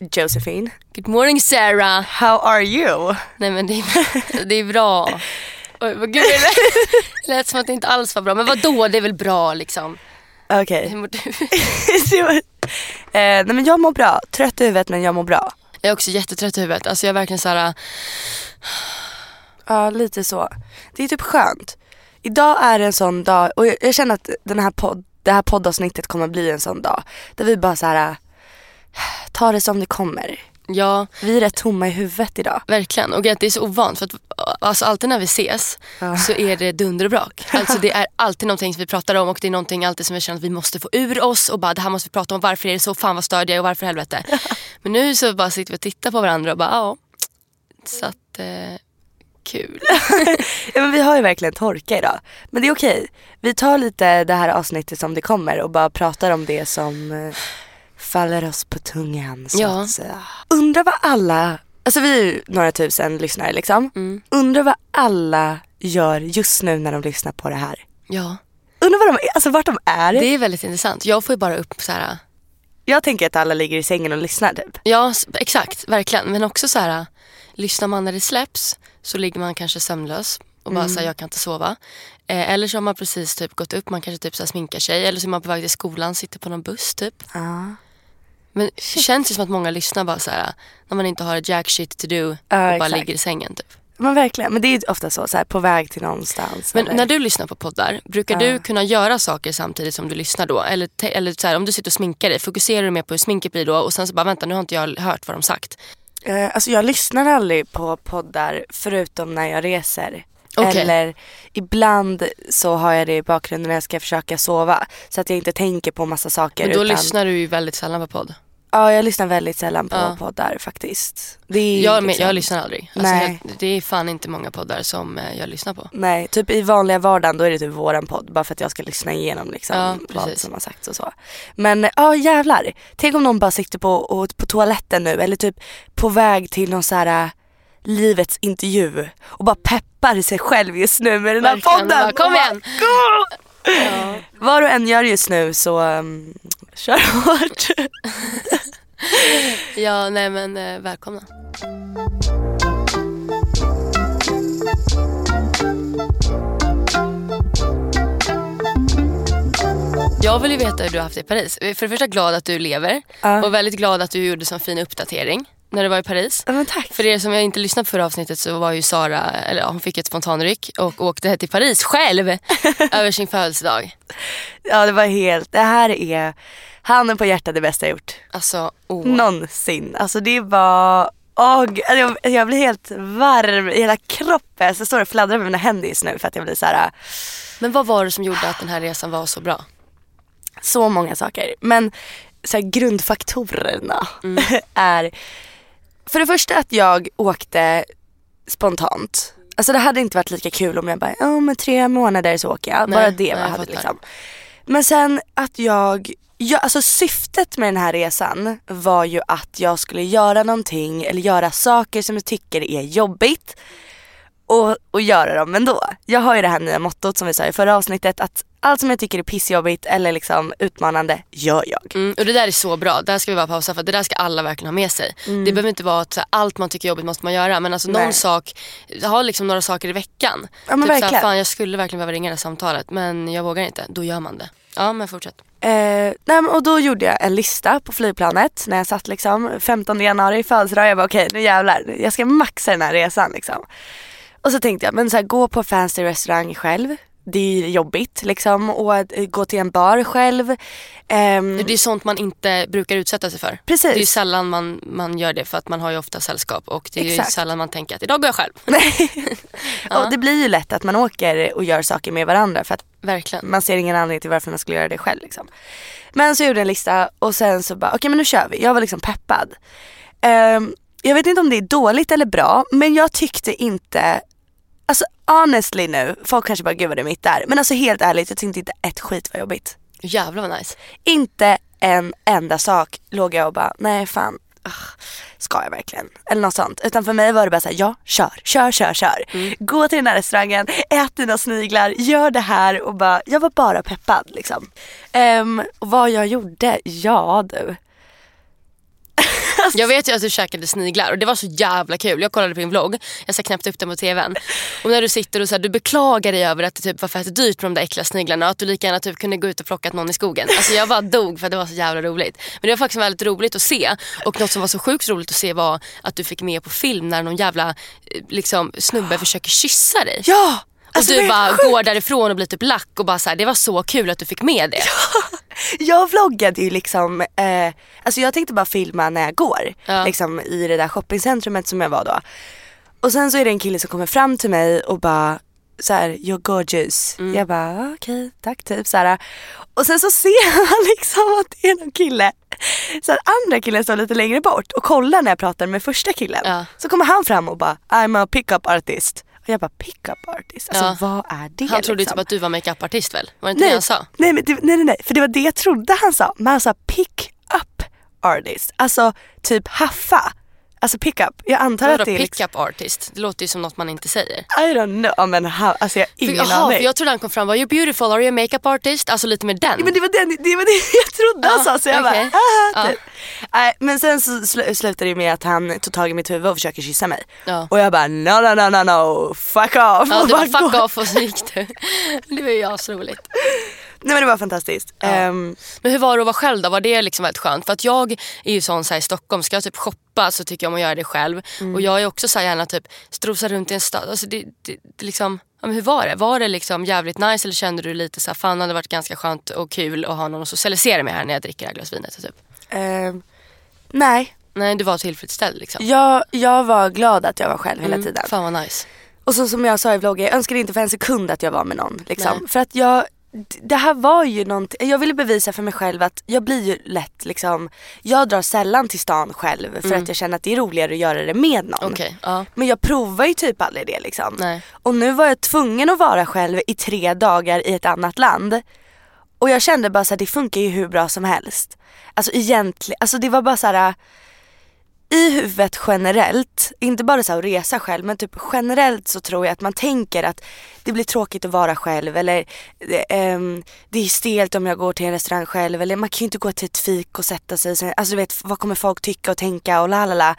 Josephine. Good morning Sarah. How are you? Nej men det är, det är bra. Oj, vad gud, det lät som att det inte alls var bra. Men vad då? det är väl bra liksom. Okej. Hur mår du? eh, nej men jag mår bra. Trött i huvudet men jag mår bra. Jag är också jättetrött i huvudet. Alltså jag är verkligen såhär, Ja, lite så. Det är typ skönt. Idag är en sån dag och jag, jag känner att den här podd, det här poddavsnittet kommer bli en sån dag. Där vi bara så här tar det som det kommer. ja Vi är rätt tomma i huvudet idag. verkligen. Och det är så ovant för att alltså, alltid när vi ses så är det dunder och brak. Alltså det är alltid någonting som vi pratar om och det är någonting alltid som vi känner att vi måste få ur oss och bara det här måste vi prata om. Varför är det så? Fan vad störd jag och varför helvete? Men nu så bara sitter vi och tittar på varandra och bara ja. Så att eh, kul. Ja, men vi har ju verkligen torka idag. Men det är okej. Vi tar lite det här avsnittet som det kommer och bara pratar om det som eh, faller oss på tungan så Ja. att säga. Undrar vad alla, alltså vi är ju några tusen lyssnare liksom. Mm. Undrar vad alla gör just nu när de lyssnar på det här. Ja, Undrar vad de, alltså vart de är. det är väldigt intressant. Jag får ju bara upp så här Jag tänker att alla ligger i sängen och lyssnar typ. Ja, exakt. Verkligen. Men också så här, lyssnar man när det släpps så ligger man kanske sömnlös och bara säger jag kan inte sova. Eh, eller så har man precis typ gått upp, man kanske typ så här sminkar sig. Eller så är man på väg till skolan, sitter på någon buss typ. Ja. Men det känns ju som att många lyssnar bara så här när man inte har jack shit to do Ja, och bara exakt. ligger i sängen typ. Men verkligen, men det är ju ofta så, så här, på väg till någonstans. Men eller- när du lyssnar på poddar, brukar du kunna göra saker samtidigt som du lyssnar då? Eller, eller så här, om du sitter och sminkar dig, fokuserar du mer på hur sminket blir då och sen så bara vänta nu har inte jag hört vad de sagt. Eh, alltså jag lyssnar aldrig på poddar förutom när jag reser. Okej. Eller ibland så har jag det i bakgrunden när jag ska försöka sova. Så att jag inte tänker på massa saker. Men då utan, lyssnar du ju väldigt sällan på podd. Ja jag lyssnar väldigt sällan på Ja. poddar faktiskt. Det Jag, liksom- jag lyssnar aldrig. Alltså, Nej. helt, det är fan inte många poddar som eh, jag lyssnar på. Nej, typ i vanliga vardagen då är det typ våran podd. Bara för att jag ska lyssna igenom liksom Ja, vad som har sagts och så. Men ja jävlar. Tänk om någon bara sitter på, och, på toaletten nu eller typ på väg till någon så här äh, livets intervju och bara peppar sig själv just nu med den här Verkligen. podden. Kom igen! Vad du än gör just nu så um, kör hårt. Ja, nej men eh, välkomna. Jag vill ju veta hur du har haft det i Paris. För det första glad att du lever Ja. och väldigt glad att du gjorde så fin uppdatering när du var i Paris. Ja. För er som jag inte lyssnade på förra avsnittet så var ju Sara, eller ja, hon fick ett spontanryck och åkte till Paris själv över sin födelsedag. Ja det var helt, det här är handen på hjärtat det bästa jag gjort. Alltså, åh. Någonsin. Alltså det var, åh, gud, jag, jag blir helt varm i hela kroppen. Så jag står och fladdrar med mina händer just nu för att jag blir så här. Men vad var det som gjorde att den här resan var så bra? så många saker. Men så grundfaktorerna är för det första att jag åkte spontant. Alltså det hade inte varit lika kul om jag bara, ja men tre månader så åker jag. Nej, Bara det nej, jag hade liksom. Men sen att jag, ja, alltså syftet med den här resan var ju att jag skulle göra någonting eller göra saker som jag tycker är jobbigt och, och göra dem ändå. Jag har ju det här nya mottot som vi sa i förra avsnittet att allt som jag tycker är pissjobbigt eller liksom utmanande gör jag. Mm, och det där är så bra, där ska vi bara pausa för det där ska alla verkligen ha med sig. Det behöver inte vara att här, allt man tycker är jobbigt måste man göra men alltså någon Mm. Sak, ha liksom några saker i veckan. Ja, men typ så här, verkligen. fan jag skulle verkligen behöva ringa det här samtalet men jag vågar inte, då gör man det. Ja men fortsätt. Eh, nej, och då gjorde jag en lista på flygplanet när jag satt liksom 15 januari födelsedag. Jag bara okej nu jävlar, jag ska maxa den här resan liksom. Och så tänkte jag, men så här, gå på fancy restaurang själv. Det är jobbigt liksom att eh, gå till en bar själv. Ehm, Det är sånt man inte brukar utsätta sig för. Precis. Det är ju sällan man, man gör det för att man har ju ofta sällskap och det är ju Exakt. sällan man tänker att idag går jag själv. och det blir ju lätt att man åker och gör saker med varandra för att Verkligen. man ser ingen anledning till varför man skulle göra det själv. Liksom. Men så gjorde jag en lista och sen så bara, okej men nu kör vi. Jag var liksom peppad. Ehm, jag vet inte om det är dåligt eller bra men jag tyckte inte, alltså honestly nu, folk kanske bara gud vad det är mitt där. Men alltså helt ärligt jag tyckte inte ett skit var jobbigt. Jävlar vad nice. Inte en enda sak låg jag och bara, nej fan, ugh, ska jag verkligen? Eller något sånt. Utan för mig var det bara såhär, ja kör, kör, kör, kör. Gå till den här restaurangen, ät dina sniglar, gör det här och bara, jag var bara peppad liksom. Ehm, och vad jag gjorde, ja du. Jag vet ju att du käkade sniglar och det var så jävla kul. Jag kollade på din vlogg, jag så knäppte upp den på tvn. Och när du sitter och så här, du beklagar dig över att det typ var fett dyrt med de där äckliga sniglarna och att du lika gärna typ kunde gå ut och plocka någon i skogen. Alltså jag bara dog för att det var så jävla roligt. Men det var faktiskt väldigt roligt att se. Och något som var så sjukt roligt att se var att du fick med på film när någon jävla eh, liksom, snubbe försöker kyssa dig. Ja! Alltså, och du bara sjukt. går därifrån och blir typ lack och bara så här, det var så kul att du fick med det. Jag vloggade ju liksom, eh, alltså jag tänkte bara filma när jag går. Ja. Liksom i det där shoppingcentrumet som jag var då. Och sen så är det en kille som kommer fram till mig och bara så här, you're gorgeous. Mm. Jag bara "Ah, okej tack typ så här. Och sen så ser han liksom att det är någon kille. Så att andra killen står lite längre bort och kollar när jag pratar med första killen. Ja. Så kommer han fram och bara I'm a pickup artist. Och jag bara pickup artist, alltså Ja. vad är det Han trodde liksom? typ att du var makeupartist väl? Var det inte det Nej, han sa? nej, men det, nej, nej, nej, för det var det jag trodde han sa. Men han sa pick up artist, alltså typ haffa. Alltså pick up. Jag antar Vadå att det är liksom, pick-up artist? Det låter ju som något man inte säger. I don't know, men ha, alltså jag har För, ingen jaha, aning. för jag trodde han kom fram var you beautiful, are you a makeup artist? Alltså lite med den. Ja, men det var, den, det var det jag trodde han Ja, sa så jag okej. bara, ah, typ. Men sen så sl- slutade det med att han tog tag i mitt huvud och försöker kyssa mig. Ja. Och jag bara no no no no no, fuck off. Ja, Och du bara bara fuck off och så gick du. Det var ju asroligt. Nej men det var fantastiskt. Ehm, Men hur var det att vara själv då? Var det liksom väldigt skönt? För att jag är ju sån så här, i Stockholm, ska jag typ shoppa så tycker jag om att göra det själv. Mm. Och jag är också så här, gärna typ strosa runt i en stad. Alltså det, det, det liksom, ja, men hur var det? Var det liksom jävligt nice eller kände du lite så här, fan det hade varit ganska skönt och kul att ha någon att socialisera med här när jag dricker det här glas vinet? Typ. ehm, nej, Nej, du var tillfredsställd liksom. jag, jag var glad att jag var själv hela tiden. Fan vad nice. Och så som jag sa i vloggen, jag önskade inte för en sekund att jag var med någon. Liksom. Nej. För att jag, det här var ju någonting, jag ville bevisa för mig själv att jag blir ju lätt liksom, jag drar sällan till stan själv för att jag känner att det är roligare att göra det med någon. Mm. Okej, ja. Men jag provar ju typ aldrig det liksom. Nej. Och nu var jag tvungen att vara själv i tre dagar i ett annat land. Och jag kände bara så här, det funkar ju hur bra som helst. Alltså egentligen, alltså det var bara så här. I huvudet generellt, inte bara så att resa själv men typ generellt så tror jag att man tänker att det blir tråkigt att vara själv eller ehm, det är stelt om jag går till en restaurang själv eller man kan ju inte gå till ett fik och sätta sig. Sen, alltså du vet vad kommer folk tycka och tänka och la la la.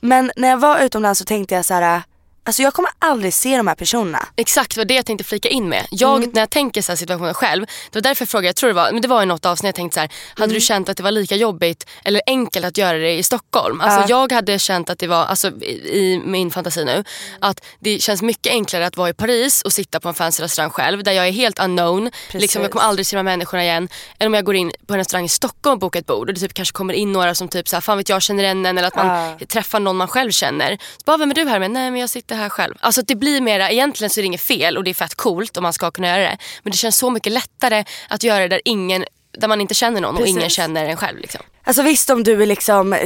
Men när jag var utomlands så tänkte jag så här. Alltså jag kommer aldrig se de här personerna. Exakt vad det jag tänkte flika in med. Jag, Mm. När jag tänker så här situationen själv, det var därför jag frågade, jag tror det var, men det var i något avsnitt jag tänkte så här, hade Mm. du känt att det var lika jobbigt eller enkelt att göra det i Stockholm? Alltså Ja. jag hade känt att det var, alltså i, i min fantasi nu, att det känns mycket enklare att vara i Paris och sitta på en fancy restaurang själv där jag är helt unknown, liksom, jag kommer aldrig se de här människorna igen. Än om jag går in på en restaurang i Stockholm och bokar ett bord och det typ kanske kommer in några som typ så här, fan vet jag känner en eller att man Ja. träffar någon man själv känner. Så bara, vem är du här med? Nej men jag sitter här själv. Alltså det blir mera, egentligen så är det inget fel och det är fett coolt om man ska kunna göra det. Men det känns så mycket lättare att göra det där, ingen, där man inte känner någon och Precis. ingen känner en själv. Liksom. Alltså visst om du är liksom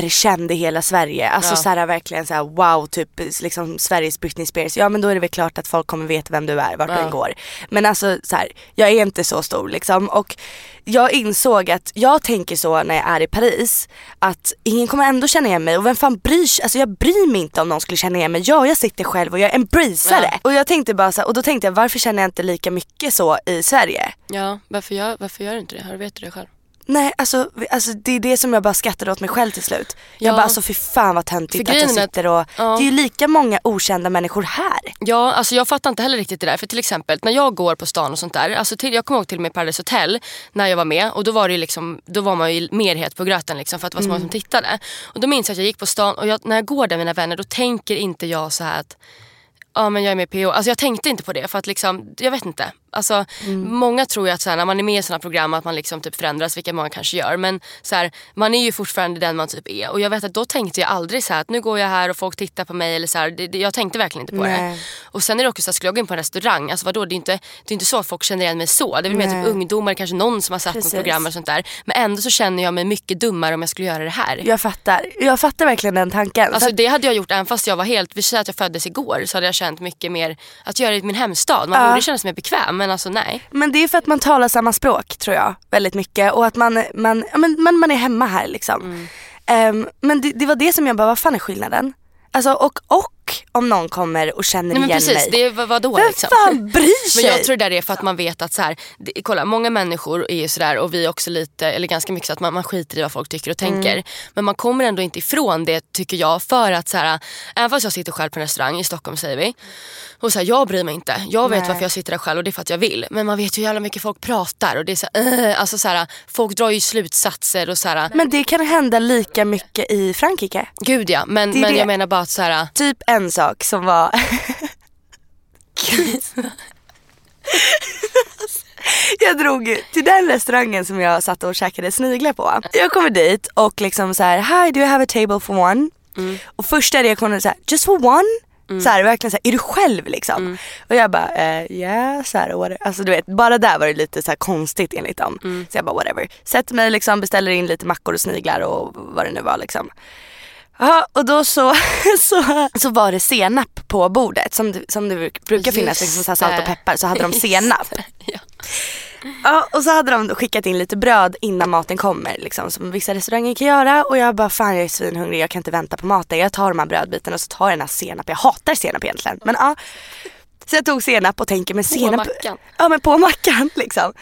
superkänd i hela Sverige, alltså Ja. så här, verkligen så här, wow typ liksom Sveriges Britney Spears, ja men då är det väl klart att folk kommer veta vem du är, vart du Ja. än går. Men alltså så här, jag är inte så stor liksom och jag insåg att jag tänker så när jag är i Paris att ingen kommer ändå känna igen mig och vem fan bryr sig, alltså jag bryr mig inte om någon skulle känna igen mig. Ja jag sitter själv och jag embracear Ja. det. Och jag tänkte bara så här, och då tänkte jag varför känner jag inte lika mycket så i Sverige? Ja, varför gör, varför gör du inte det? Har- Vet du det själv? Nej alltså, alltså det är det som jag bara skrattade åt mig själv till slut. Jag Ja. bara alltså fy fan vad töntigt att jag sitter och, ja. det är ju lika många okända människor här. Ja, alltså jag fattar inte heller riktigt det där. För till exempel när jag går på stan och sånt där. Alltså till, jag kommer ihåg till och med Paradise Hotel när jag var med. Och då var, det liksom, då var man ju mer het på gröten liksom, för att det var så många som tittade. Och då minns jag att jag gick på stan och jag, när jag går där med mina vänner då tänker inte jag så här att ja men jag är med i PO. Alltså jag tänkte inte på det för att liksom, jag vet inte. Alltså, Mm. Många tror ju att så här, när man är med i sådana program att man liksom typ förändras, vilket många kanske gör. Men så här, man är ju fortfarande den man typ är. Och jag vet att då tänkte jag aldrig så här, att nu går jag här och folk tittar på mig. Eller så det, det, jag tänkte verkligen inte på det. Nej. Och sen är det också så här, skulle jag gå in på en restaurang, alltså vadå, det är inte, det är inte så att folk känner igen mig så. Det är väl mer typ ungdomar, kanske någon som har sett Precis. något program och sånt där. Men ändå så känner jag mig mycket dummare om jag skulle göra det här. Jag fattar. Jag fattar verkligen den tanken. Alltså det hade jag gjort även fast jag var helt, vi säger att jag föddes igår så hade jag känt mycket mer att göra det i min hemstad. Man Ja. borde känna sig mer bekväm men alltså nej. Men det är för att man talar samma språk tror jag väldigt mycket och att man, man, ja, men, man, man är hemma här liksom. Mm. Ehm, men det, det var det som jag bara, vad fan är skillnaden? Alltså och, och om någon kommer och känner Nej men igen precis, mig. det är vad då Vem liksom? fan bryr sig? Men jag tror det är för att man vet att så här, det, kolla många människor är ju sådär och vi också lite, eller ganska mycket så att man, man skiter i vad folk tycker och tänker. Mm. Men man kommer ändå inte ifrån det tycker jag för att så här, även fast jag sitter själv på en restaurang i Stockholm säger vi. Och så här, jag bryr mig inte. Jag vet Nej. varför jag sitter där själv och det är för att jag vill. Men man vet ju hur jävla mycket folk pratar och det är så här, äh, alltså så här, folk drar ju slutsatser och så här, Men det kan hända lika mycket i Frankrike. gud ja. Men, är men det. jag menar bara att så här, Typ en sak som var Jag drog till den restaurangen som jag satt och käkade sniglar på. Jag kommer dit och liksom så här: hi do you have a table for one? Och första reaktionen är så här, just for one? Så här, verkligen så här, är du själv liksom? Och jag bara, eh, yeah, så här, what alltså du vet, bara där var det lite så här konstigt enligt dem. Så jag bara whatever. Sätter mig liksom, beställer in lite mackor och sniglar och vad det nu var liksom. Ja, och då så, så, så var det senap på bordet som, som det brukar Just finnas, liksom så salt och peppar, så hade de senap. ja. Ja, och så hade de skickat in lite bröd innan maten kommer, liksom, som vissa restauranger kan göra. Och jag bara, fan jag är svinhungrig, jag kan inte vänta på maten. Jag tar de här brödbitarna och så tar jag den här senap. Jag hatar senap egentligen. Men ja. Så jag tog senap och tänker, men senap. mackan. Ja men på mackan liksom.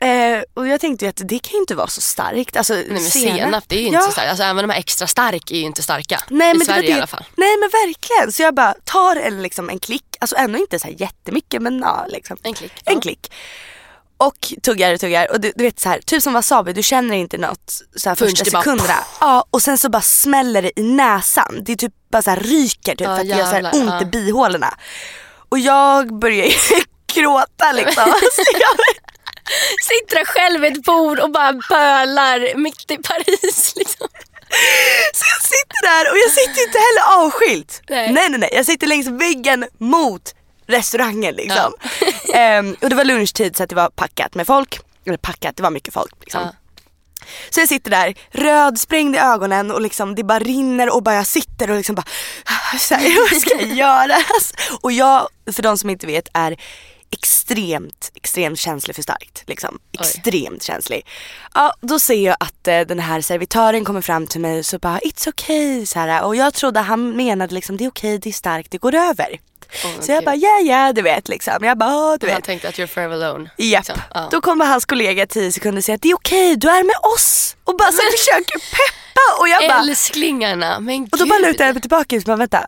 Eh, och jag tänkte ju att det kan ju inte vara så starkt. Alltså, Nej men senap det är ju inte ja. så starkt. Alltså även de här extra stark är ju inte starka. Nej, I Sverige det, i alla fall. Nej men verkligen. Så jag bara tar en, liksom, en klick, alltså ändå inte så här jättemycket men ja, liksom. En klick, En ja. klick. Och tuggar och tuggar och du, du vet så här, typ som wasabi, du känner inte något så här första sekunderna. Ja och sen så bara smäller det i näsan. Det är typ bara så här ryker typ Ja, för att det gör så här jävlar, ont ja. i bihålorna. Och jag börjar ju gråta liksom. Alltså, jag, Sitter där själv vid ett bord och bara bölar mitt i Paris liksom. Så jag sitter där och jag sitter inte heller avskilt. Nej. Nej nej nej, jag sitter längs väggen mot restaurangen liksom. Ehm, och det var lunchtid så att det var packat med folk. Eller packat, det var mycket folk liksom. Ja. Så jag sitter där, röd, sprängd i ögonen och liksom det bara rinner och bara jag sitter och liksom bara så här, vad ska jag göra? Och jag, för de som inte vet, är extremt, extremt känslig för starkt. Liksom. Extremt känslig. Ja, då ser jag att eh, den här servitören kommer fram till mig och så bara it's okay så här, och jag trodde han menade liksom det är okej, det är starkt, det går över. Åh, så jag gud. bara ja ja du vet liksom. Jag bara "Ja, du Han vet. tänkte att you're forever alone. Japp. liksom. Ja. Då kommer hans kollega 10 sekunder och säger att det är okej, du är med oss. Och bara så försöker peppa och jag bara Älsklingarna, men gud. och då bara lutar jag mig tillbaka och bara vänta.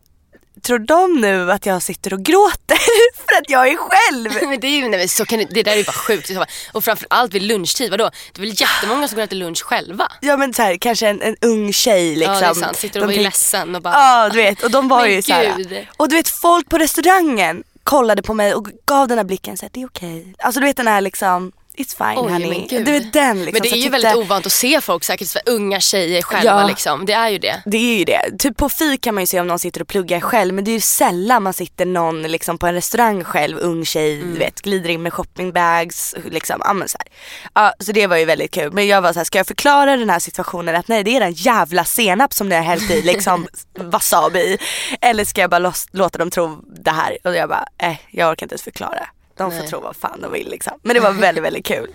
Tror de nu att jag sitter och gråter för att jag är själv? men det, är ju, nej, men så kan det, där är ju bara sjukt. Och framförallt vid lunchtid, vadå? Det är väl jättemånga som går och äter lunch själva? Ja men så här, kanske en, en ung tjej liksom. Ja det är sant, sitter och De är ledsen och bara Ja du vet och de var ju så här. Och du vet folk på restaurangen kollade på mig och gav den här blicken så här, det är okej. Alltså du vet den här liksom, it's fine Oj, honey. Du vet den liksom. Men det är ju titta- väldigt ovant att se folk säkert, för unga tjejer själva Ja. liksom. Det är ju det. Det är ju det. Typ på fik kan man ju se om någon sitter och pluggar själv men det är ju sällan man sitter någon liksom på en restaurang själv, ung tjej, Mm. du vet, glider in med shoppingbags. Liksom, ja, men så, här. Ja, så det var ju väldigt kul. Men jag var så här, ska jag förklara den här situationen att nej det är den jävla senap som ni har hällt i liksom wasabi. Eller ska jag bara låta dem tro det här? Och jag bara, eh, jag orkar inte ens förklara. De får Nej. tro vad fan de vill liksom. Men det var väldigt, väldigt kul.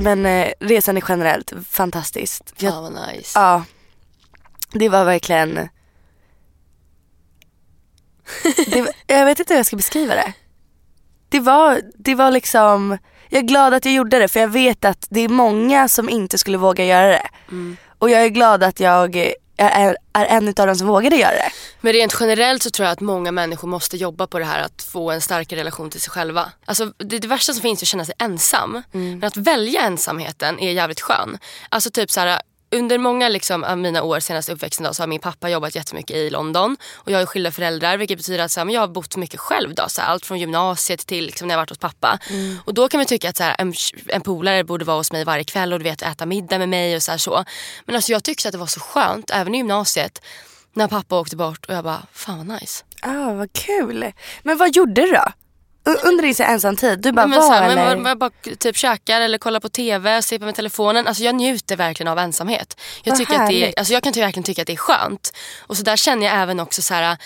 Men eh, resan är generellt fantastiskt. Jag, Ja vad nice. ja, det var verkligen det, Jag vet inte hur jag ska beskriva det. Det var, det var liksom, jag är glad att jag gjorde det för jag vet att det är många som inte skulle våga göra det. Och jag är glad att jag är, är en av dem som vågade göra det. Men rent generellt så tror jag att många människor måste jobba på det här att få en starkare relation till sig själva. Alltså det, det värsta som finns är att känna sig ensam. Men att välja ensamheten är jävligt skön. Alltså typ så här, under många liksom, av mina år senaste uppväxten då, så har min pappa jobbat jättemycket i London. Och jag är skilda föräldrar vilket betyder att så här, men jag har bott mycket själv. Då, så här, allt från gymnasiet till liksom, när jag varit hos pappa. Och då kan man tycka att så här, en, en polare borde vara hos mig varje kväll och du vet, äta middag med mig och så, här, så. Men alltså, jag tyckte att det var så skönt även i gymnasiet när pappa åkte bort och jag bara, fan vad nice. Ah, vad kul. Men vad gjorde du då? Under din så här ensam tid? Du bara men, var så här, eller? men, man bara typ käkar eller kollar på TV, sippar med telefonen. Alltså jag njuter verkligen av ensamhet. Jag, Vad tycker att det är, alltså jag kan verkligen tycka att det är skönt. Och så där känner jag även också så här,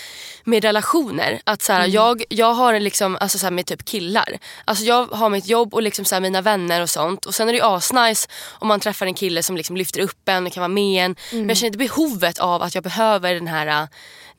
med relationer. Att så här, Mm. jag, jag har liksom, alltså så här, med typ killar. Alltså jag har mitt jobb och liksom så här, mina vänner och sånt. Och sen är det ju asnice om man träffar en kille som liksom lyfter upp en och kan vara med en. Men Mm. jag känner inte behovet av att jag behöver den här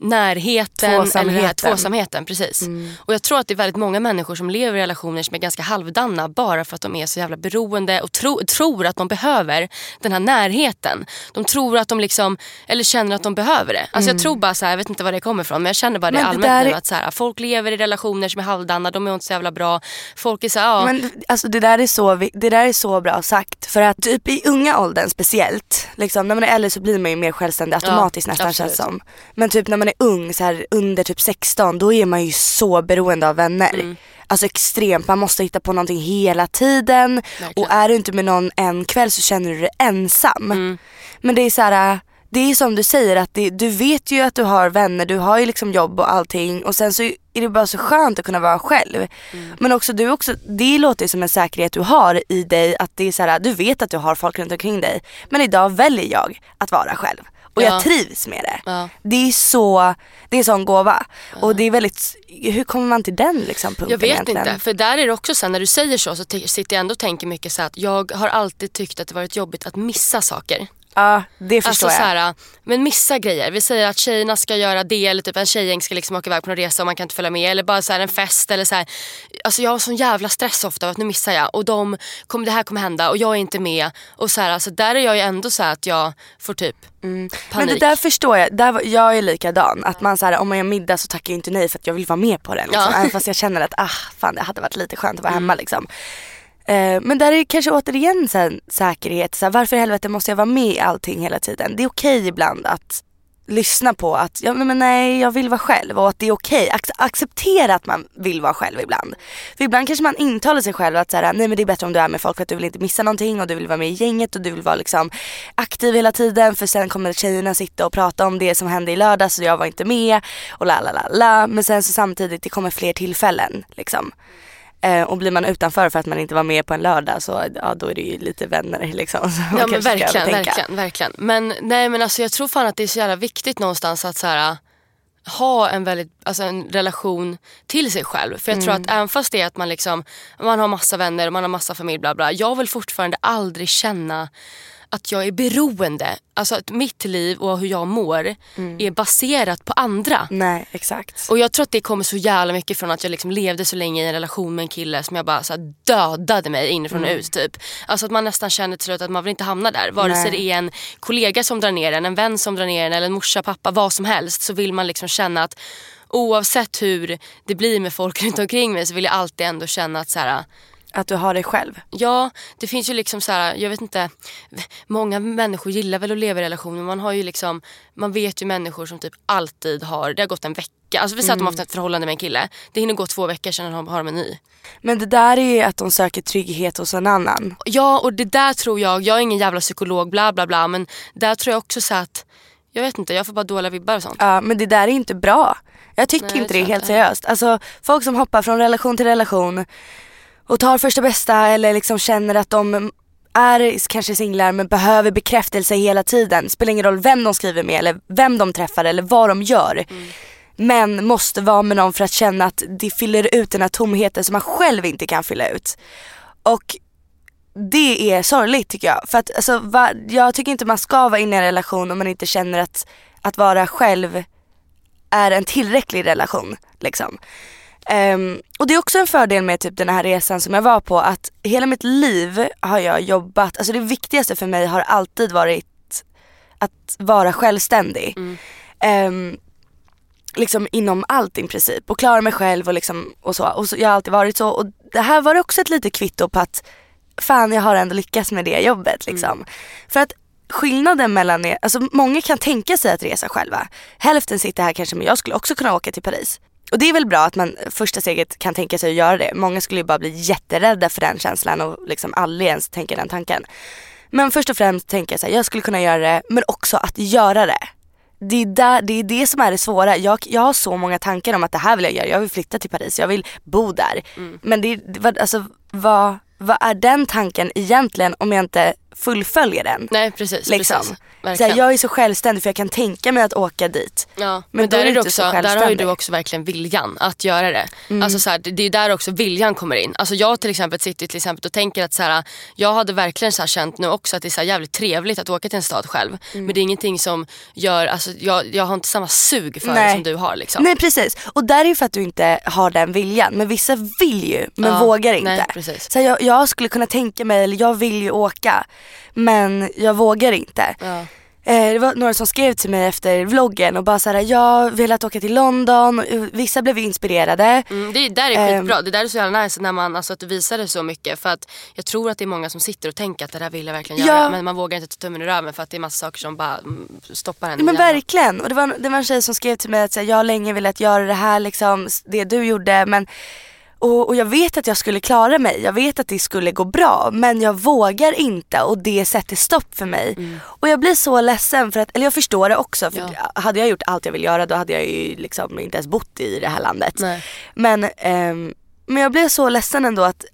närheten. Eller den här Tvåsamheten. Mm. tvåsamheten. Precis. Och jag tror att det är väldigt många människor som lever i relationer som är ganska halvdana bara för att de är så jävla beroende och tro, tror att de behöver den här närheten. De tror att de liksom, eller känner att de behöver det. Alltså jag tror bara så här, jag vet inte var det kommer ifrån men jag känner bara det Mm. Det allmänt där nu att så här, folk lever i relationer som är halvdana, de är inte så jävla bra. Folk är så ja. Men alltså det där, är så, det där är så bra sagt. För att typ i unga åldern speciellt, liksom, när man är äldre så blir man ju mer självständig automatiskt nästan absolut. känns som. Men typ när man är ung, så här, under typ 16, då är man ju så beroende av vänner. Mm. Alltså extremt, man måste hitta på någonting hela tiden. Verkligen. Och är du inte med någon en kväll så känner du dig ensam. Mm. Men det är så här. Det är som du säger att det, du vet ju att du har vänner, du har ju liksom jobb och allting och sen så är det bara så skönt att kunna vara själv. Mm. Men också du också, det låter som en säkerhet du har i dig att det är så här, du vet att du har folk runt omkring dig. Men idag väljer jag att vara själv. Och Ja. jag trivs med det. Ja. Det är så, det är en sån gåva. Och det är väldigt, hur kommer man till den liksom punkten Jag vet egentligen? inte, för där är det också så här, när du säger så så sitter jag ändå och tänker mycket så att jag har alltid tyckt att det varit jobbigt att missa saker. Ja det förstår Alltså så jag. här, men missa grejer. Vi säger att tjejerna ska göra det eller typ en tjejgäng ska liksom åka iväg på någon resa och man kan inte följa med. Eller bara så här en fest eller så här. Alltså jag har sån jävla stress ofta av att nu missar jag och de, kommer, det här kommer hända och jag är inte med. Och så här, alltså där är jag ju ändå så att jag får typ panik. Men det där förstår jag, där, jag är likadan. Att man så här, om man gör middag så tackar jag inte nej för att jag vill vara med på den. Liksom. Ja. Mm. Även fast jag känner att ah, fan, det hade varit lite skönt att vara hemma. Liksom. Eh, men där är det kanske återigen så här, säkerhet. Så här, varför i helvete måste jag vara med i allting hela tiden? Det är okej ibland att lyssna på att ja, men nej, jag vill vara själv och att det är okej. Ac- acceptera att man vill vara själv ibland. För ibland kanske man intalar sig själv att så här, nej men det är bättre om du är med folk för att du vill inte missa någonting och du vill vara med i gänget och du vill vara liksom aktiv hela tiden för sen kommer tjejerna sitta och prata om det som hände i lördags och jag var inte med och la la la la. Men sen så samtidigt det kommer fler tillfällen liksom. Eh, och blir man utanför för att man inte var med på en lördag så ja, då är det ju lite vänner liksom. Ja men verkligen, verkligen, verkligen. Men nej men alltså jag tror fan att det är så jävla viktigt någonstans att så här, ha en väldigt, alltså en relation till sig själv. För jag tror Mm. att även fast det är att man liksom, man har massa vänner och man har massa familj bla bla. Jag vill fortfarande aldrig känna att jag är beroende. Alltså att mitt liv och hur jag mår Mm. är baserat på andra. Nej exakt. Och jag tror att det kommer så jävla mycket från att jag liksom levde så länge i en relation med en kille som jag bara så här dödade mig inifrån och ut. Typ. Alltså att man nästan känner till slut att man vill inte hamna där. Vare sig det är en kollega som drar ner en, en vän som drar ner en eller en morsa, pappa, vad som helst. Så vill man liksom känna att oavsett hur det blir med folk runt omkring mig så vill jag alltid ändå känna att så här, Att du har dig själv. Ja, det finns ju liksom så här, jag vet inte, många människor gillar väl att leva i relationer. Man har ju liksom, man vet ju människor som typ alltid har, det har gått en vecka. Alltså vi säger att de har haft ett förhållande med en kille. Det hinner gå två veckor de har de en ny. Men det där är ju att de söker trygghet hos en annan. Ja och det där tror jag, jag är ingen jävla psykolog bla bla bla men där tror jag också så att, jag vet inte, jag får bara dåliga vibbar och sånt. Ja men det där är inte bra. Jag tycker Nej, det inte det jag helt seriöst. Alltså folk som hoppar från relation till relation och tar första bästa eller liksom känner att de är kanske singlar men behöver bekräftelse hela tiden. Spelar ingen roll vem de skriver med eller vem de träffar eller vad de gör. Men måste vara med någon för att känna att det fyller ut den här tomheten som man själv inte kan fylla ut. Och det är sorgligt tycker jag. För att alltså, va, jag tycker inte man ska vara inne i en relation om man inte känner att, att vara själv är en tillräcklig relation. Liksom. Ehm, och det är också en fördel med typ den här resan som jag var på att hela mitt liv har jag jobbat, alltså det viktigaste för mig har alltid varit att vara självständig. Ehm, liksom inom allt i princip och klara mig själv och liksom och så. Och så, jag har alltid varit så och det här var också ett litet kvitto på att fan jag har ändå lyckats med det jobbet liksom. Mm. För att skillnaden mellan alltså många kan tänka sig att resa själva. Hälften sitter här kanske men jag skulle också kunna åka till Paris. Och det är väl bra att man första steget kan tänka sig att göra det. Många skulle ju bara bli jätterädda för den känslan och liksom aldrig ens tänka den tanken. Men först och främst tänker jag så här, jag skulle kunna göra det men också att göra det. Det är, där, det är det som är det svåra. Jag, jag har så många tankar om att det här vill jag göra. Jag vill flytta till Paris, jag vill bo där. Mm. Men det, alltså vad, vad är den tanken egentligen om jag inte fullföljer den? Nej precis. Liksom. precis. Så här, jag är så självständig för jag kan tänka mig att åka dit. Ja, men, men där, är du också, där har ju du också verkligen viljan att göra det. Mm. Alltså, så här, det är där också viljan kommer in. Alltså, jag till exempel sitter till exempel och tänker att så här, jag hade verkligen så här, känt nu också att det är så här, jävligt trevligt att åka till en stad själv. Mm. Men det är ingenting som gör, alltså, jag, jag har inte samma sug för Nej. det som du har. Liksom. Nej precis och där är ju för att du inte har den viljan. Men vissa vill ju men ja, vågar inte. Nej, precis. Så jag, jag skulle kunna tänka mig, eller jag vill ju åka men jag vågar inte. Ja. Eh, det var några som skrev till mig efter vloggen och bara såhär, jag vill att åka till London. Vissa blev inspirerade. Mm, det där är skitbra. Um, det där är så jävla nice när man, alltså, att du visar det så mycket. För att jag tror att det är många som sitter och tänker att det där vill jag verkligen ja. göra. Men man vågar inte ta tummen ur röven för att det är massa saker som bara mm, stoppar en. Men verkligen. Och det var, det var en tjej som skrev till mig att här, jag har länge velat göra det här, liksom, det du gjorde. Men och, och, jag vet att jag skulle klara mig, jag vet att det skulle gå bra men jag vågar inte och det sätter stopp för mig. Mm. Och jag blir så ledsen för att, eller jag förstår det också för ja. hade jag gjort allt jag vill göra då hade jag ju liksom inte ens bott i det här landet. Nej. Men, um, men jag blev så ledsen ändå att,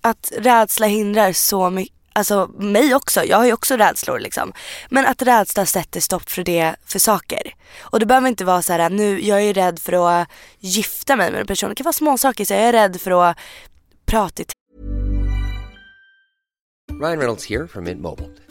att rädsla hindrar så mycket alltså mig också, jag har ju också rädslor liksom. Men att rädsla sätter stopp för det, för saker. Och det behöver inte vara så här, nu, jag är rädd för att gifta mig med en person. Det kan vara små saker, så jag är rädd för att prata i Ryan Reynolds här från Mint Mobile.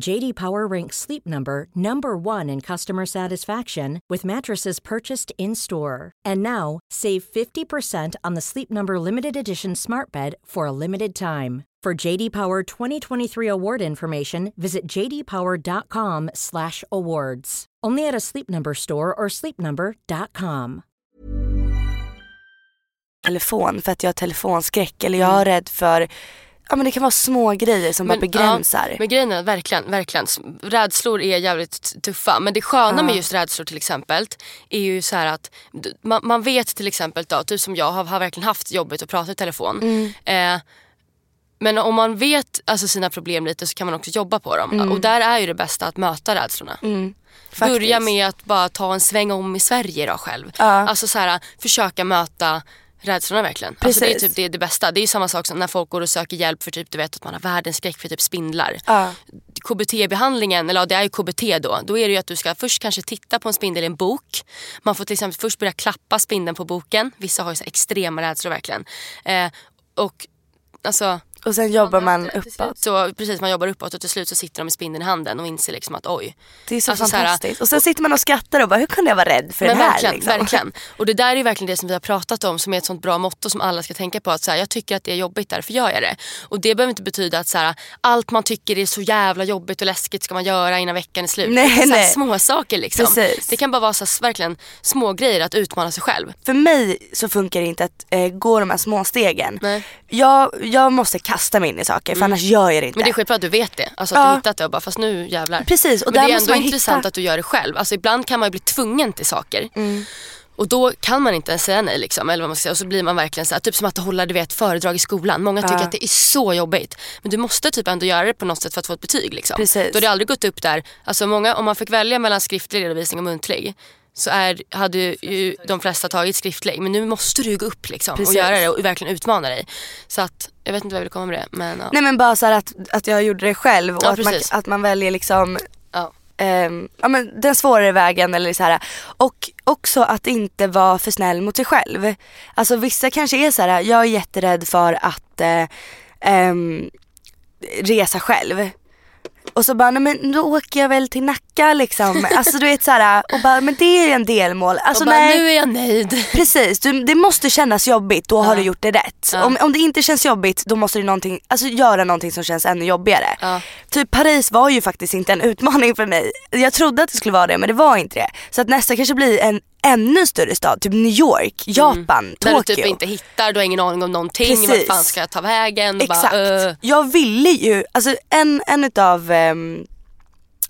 JD Power ranks Sleep Number number 1 in customer satisfaction with mattresses purchased in-store. And now, save 50% on the Sleep Number limited edition smart bed for a limited time. For JD Power 2023 award information, visit jdpower.com/awards. Only at a Sleep Number store or sleepnumber.com. Telefon för att jag har telefonskräck eller jag är mm. rädd för Ja men det kan vara små grejer som men, bara begränsar. Ja, men grejen är verkligen, verkligen, rädslor är jävligt tuffa. Men det sköna ja. med just rädslor till exempel är ju så att man, man, vet till exempel då, typ som jag har, har verkligen haft jobbet att prata i telefon. Mm. Eh, men om man vet alltså, sina problem lite så kan man också jobba på dem. Mm. Och där är ju det bästa att möta rädslorna. Mm. Börja med att bara ta en sväng om i Sverige då själv. Ja. Alltså så här, försöka möta rädslorna verkligen. Alltså det är typ det, det bästa. Det är samma sak som när folk går och söker hjälp för typ du vet att man har världens skräck för typ spindlar. Ja. KBT-behandlingen, eller ja, det är ju KBT då. Då är det ju att du ska först kanske titta på en spindel i en bok. Man får till exempel först börja klappa spindeln på boken. Vissa har ju så extrema rädslor verkligen. Eh, och alltså Och sen jobbar man uppåt. Så precis, man jobbar uppåt och till slut så sitter de med spindeln i handen och inser liksom att oj. Det är så Alltså, så här, fantastiskt. och sen sitter man och skrattar och bara, hur kunde jag vara rädd för Men det här? verkligen, liksom? verkligen. Och det där är verkligen det som vi har pratat om som är ett sånt bra motto som alla ska tänka på. Att så här, jag tycker att det är jobbigt, därför gör jag det. Och det behöver inte betyda att så här, allt man tycker är så jävla jobbigt och läskigt ska man göra innan veckan är slut. Nej, det är så nej. små saker liksom. Precis. Det kan bara vara så här, verkligen små grejer att utmana sig själv. För mig så funkar det inte att eh, gå de här små stegen. Nej. Jag, jag måste kasta mig in i saker för annars gör jag det inte. Men det är skitbra att du vet det. Alltså att Ja. du hittat det och bara fast nu jävlar. Precis, och Men det är ändå intressant hitta- att du gör det själv. Alltså ibland kan man ju bli tvungen till saker. Mm. Och då kan man inte ens säga nej liksom, eller vad man ska säga. Och så blir man verkligen så här, typ som att hålla du vet, föredrag i skolan. Många tycker Ja. att det är så jobbigt. Men du måste typ ändå göra det på något sätt för att få ett betyg. Liksom. Precis. Då har det aldrig gått upp där. Alltså många, om man fick välja mellan skriftlig redovisning och muntlig så är, hade ju de flesta tagit skriftlig. Men nu måste du gå upp liksom, och Precis. göra det och verkligen utmana dig. Så att, jag vet inte vad jag vill komma med det. Men, ja. Nej men bara så att, att jag gjorde det själv och Ja, att, man, att man väljer liksom Ja. ehm, ja, men den svårare vägen eller så här. Och också att inte vara för snäll mot sig själv. Alltså vissa kanske är så här, jag är jätterädd för att eh, ehm, resa själv. Och så bara, nej men då åker jag väl till Nacka liksom. Alltså du vet så här, och bara, men det är en delmål. Alltså och bara, nej. nu är jag nöjd. Precis, du, det måste kännas jobbigt, då har Ja. du gjort det rätt. Ja. Om, om det inte känns jobbigt då måste du någonting, alltså göra någonting som känns ännu jobbigare. Ja. Typ Paris var ju faktiskt inte en utmaning för mig. Jag trodde att det skulle vara det men det var inte det. Så att nästa kanske blir en ännu större stad, typ New York, Japan, Där Tokyo. du typ inte hittar, du har ingen aning om någonting. Precis. Vart fan ska jag ta vägen? Exakt. Bara, uh. Jag ville ju, alltså en, en utav ehm,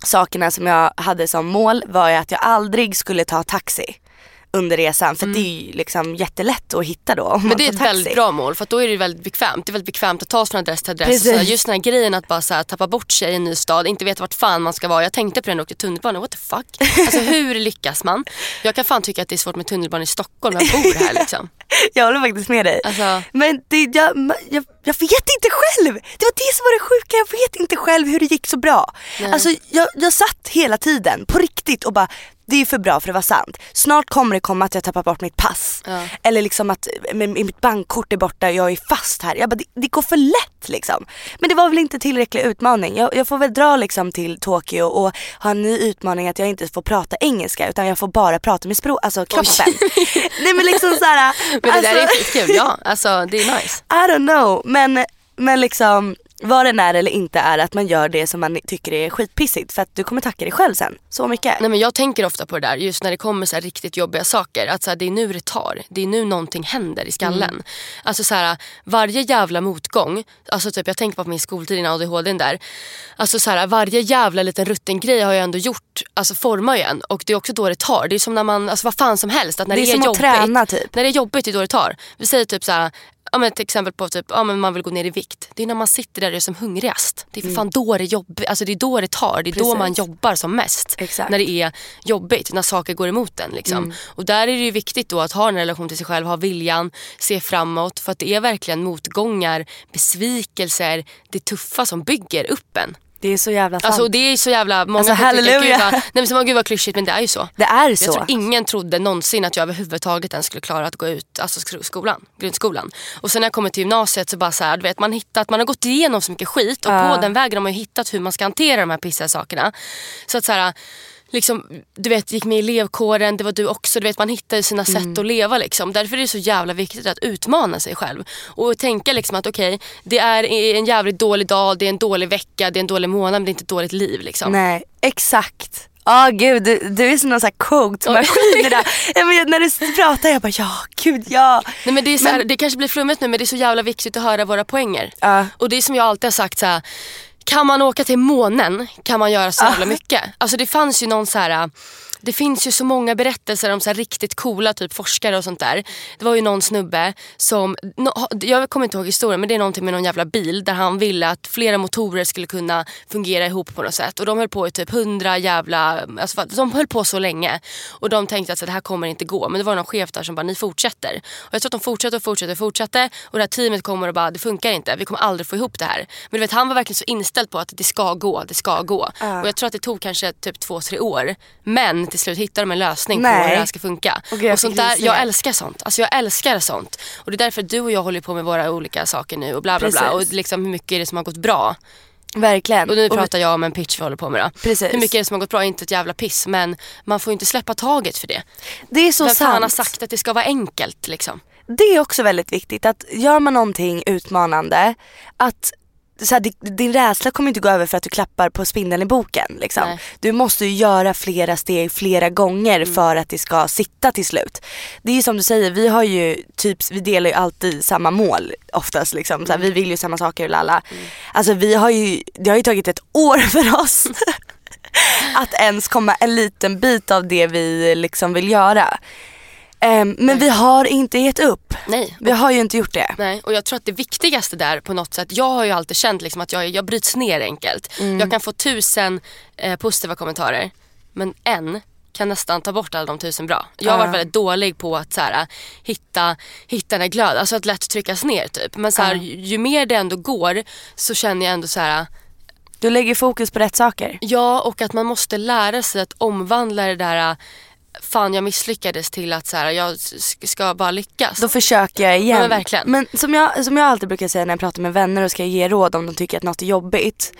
sakerna som jag hade som mål var ju att jag aldrig skulle ta taxi under resan för det är ju liksom jättelätt att hitta då Mm. Men det är ett taxi. väldigt bra mål för då är det väldigt bekvämt. Det är väldigt bekvämt att ta från adress till adress. Precis. Så här, just den här grejen att bara så här, tappa bort sig i en ny stad, inte veta vart fan man ska vara. Jag tänkte på det när jag åkte tunnelbana, what the fuck? Alltså hur lyckas man? Jag kan fan tycka att det är svårt med tunnelbana i Stockholm, jag bor här liksom. Jag håller faktiskt med dig. Alltså- Men det, jag, jag, jag vet inte själv. Det var det som var det sjuka. Jag vet inte själv hur det gick så bra. Alltså, jag, jag satt hela tiden på riktigt och bara det är för bra för att vara sant. Snart kommer det komma att jag tappar bort mitt pass. Ja. Eller liksom att mitt bankkort är borta jag är fast här. Jag bara, det, det går för lätt liksom. Men det var väl inte tillräcklig utmaning. Jag, jag får väl dra liksom till Tokyo och ha en ny utmaning att jag inte får prata engelska utan jag får bara prata med språk, alltså kroppen. Nej men liksom såhär. Men det där är alltså- skitkul, ja. Alltså det är nice. I don't know men, men liksom vad den är eller inte är att man gör det som man tycker är skitpissigt för att du kommer tacka dig själv sen så mycket. Nej, men jag tänker ofta på det där just när det kommer så riktigt jobbiga saker. Att så här, det är nu det tar. Det är nu någonting händer i skallen. Mm. Alltså så här, varje jävla motgång. Alltså typ, jag tänker på min skoltid innan ADHD där. Alltså så här, varje jävla liten rutten grej har jag ändå gjort. Alltså formar ju en. Och det är också då det tar. Det är som när man, alltså vad fan som helst. Att när Det det, är som att jobbigt, träna, typ. När det är jobbigt det är då det tar. Vi säger typ så här. Ja, men ett exempel på typ, ja, men man vill gå ner i vikt. Det är när man sitter där och är som hungrigast. Det är för fan då det jobbar. Alltså det är då det tar. Det är då Mm. Precis. man jobbar som mest. Exakt. När det är jobbigt, när saker går emot en. Liksom. Mm. Och där är det viktigt då att ha en relation till sig själv, ha viljan, se framåt. För att det är verkligen motgångar, besvikelser, det tuffa som bygger upp en. Det är så jävla sant. Alltså, det är så jävla, många Alltså, halleluja. gud vad, nej, men så, många, gud vad klyschigt men det är ju så. det är Jag så. tror ingen trodde någonsin att jag överhuvudtaget ens skulle klara att gå ut alltså sk- skolan, grundskolan. Och sen när jag kommer till gymnasiet så bara så här, du vet, man, hittat, man har gått igenom så mycket skit och Ja. på den vägen har man ju hittat hur man ska hantera de här pissiga sakerna. Så att så här, liksom, du vet, gick med i elevkåren, det var du också. Du vet, man hittar ju sina Mm. sätt att leva. Liksom. Därför är det så jävla viktigt att utmana sig själv. Och tänka liksom att okej, det är en jävligt dålig dag, det är en dålig vecka, det är en dålig månad men det är inte ett dåligt liv. Liksom. Nej, exakt. Ja gud, du, du är som någon sån här quote-maskin. där. Ja, men när du pratar jag bara ja, gud ja. Nej, men det, är så här, det kanske blir flummigt nu men det är så jävla viktigt att höra våra poänger. Ja. Och det är som jag alltid har sagt så här, kan man åka till månen kan man göra så jävla mycket. Alltså det fanns ju någon så här. Det finns ju så många berättelser om så här riktigt coola typ forskare och sånt där. Det var ju någon snubbe som, jag kommer inte ihåg historien men det är någonting med någon jävla bil där han ville att flera motorer skulle kunna fungera ihop på något sätt. Och de höll på i typ hundra jävla, alltså, de höll på så länge. Och de tänkte att det här kommer inte gå. Men det var någon chef där som bara, ni fortsätter. Och jag tror att de fortsatte och fortsatte och fortsatte. Och det här teamet kommer och bara, det funkar inte. Vi kommer aldrig få ihop det här. Men du vet, han var verkligen så inställd på att det ska gå, det ska gå. Och jag tror att det tog kanske typ två, tre år. Men till slut hittar de en lösning på Nej. hur det här ska funka. Gud, jag och sånt där, jag älskar sånt. Alltså jag älskar sånt. Och det är därför du och jag håller på med våra olika saker nu och bla bla bla. Precis. Och liksom hur mycket är det som har gått bra. Verkligen. Och nu Och- pratar jag om en pitch vi håller på med då. Precis. Hur mycket är det som har gått bra? Inte ett jävla piss. Men man får ju inte släppa taget för det. det är så Vem sant. fan har sagt att det ska vara enkelt liksom? Det är också väldigt viktigt att gör man någonting utmanande att så här, di- din rädsla kommer inte gå över för att du klappar på spindeln i boken. Liksom. Nej. Du måste ju göra flera steg flera gånger för att det ska sitta till slut. Det är ju som du säger, vi har ju typ, vi delar ju alltid samma mål oftast. Liksom. Så här, vi vill ju samma saker lalla. Alltså vi har ju, det har ju tagit ett år för oss att ens komma en liten bit av det vi liksom vill göra. Ehm, men vi har inte gett upp. Nej. Vi har ju inte gjort det. Nej, och jag tror att det viktigaste där på något sätt, jag har ju alltid känt liksom att jag, jag bryts ner enkelt. Mm. Jag kan få tusen eh, positiva kommentarer men en kan nästan ta bort alla de tusen bra. Jag har varit väldigt dålig på att så här, hitta, hitta den här glöd, alltså att lätt tryckas ner typ. Men så här, ju, ju mer det ändå går så känner jag ändå så här Du lägger fokus på rätt saker. Ja, och att man måste lära sig att omvandla det där fan jag misslyckades till att så här, jag ska bara lyckas. Då försöker jag igen. Ja, men verkligen. Men som jag, som jag alltid brukar säga när jag pratar med vänner och ska ge råd om de tycker att något är jobbigt.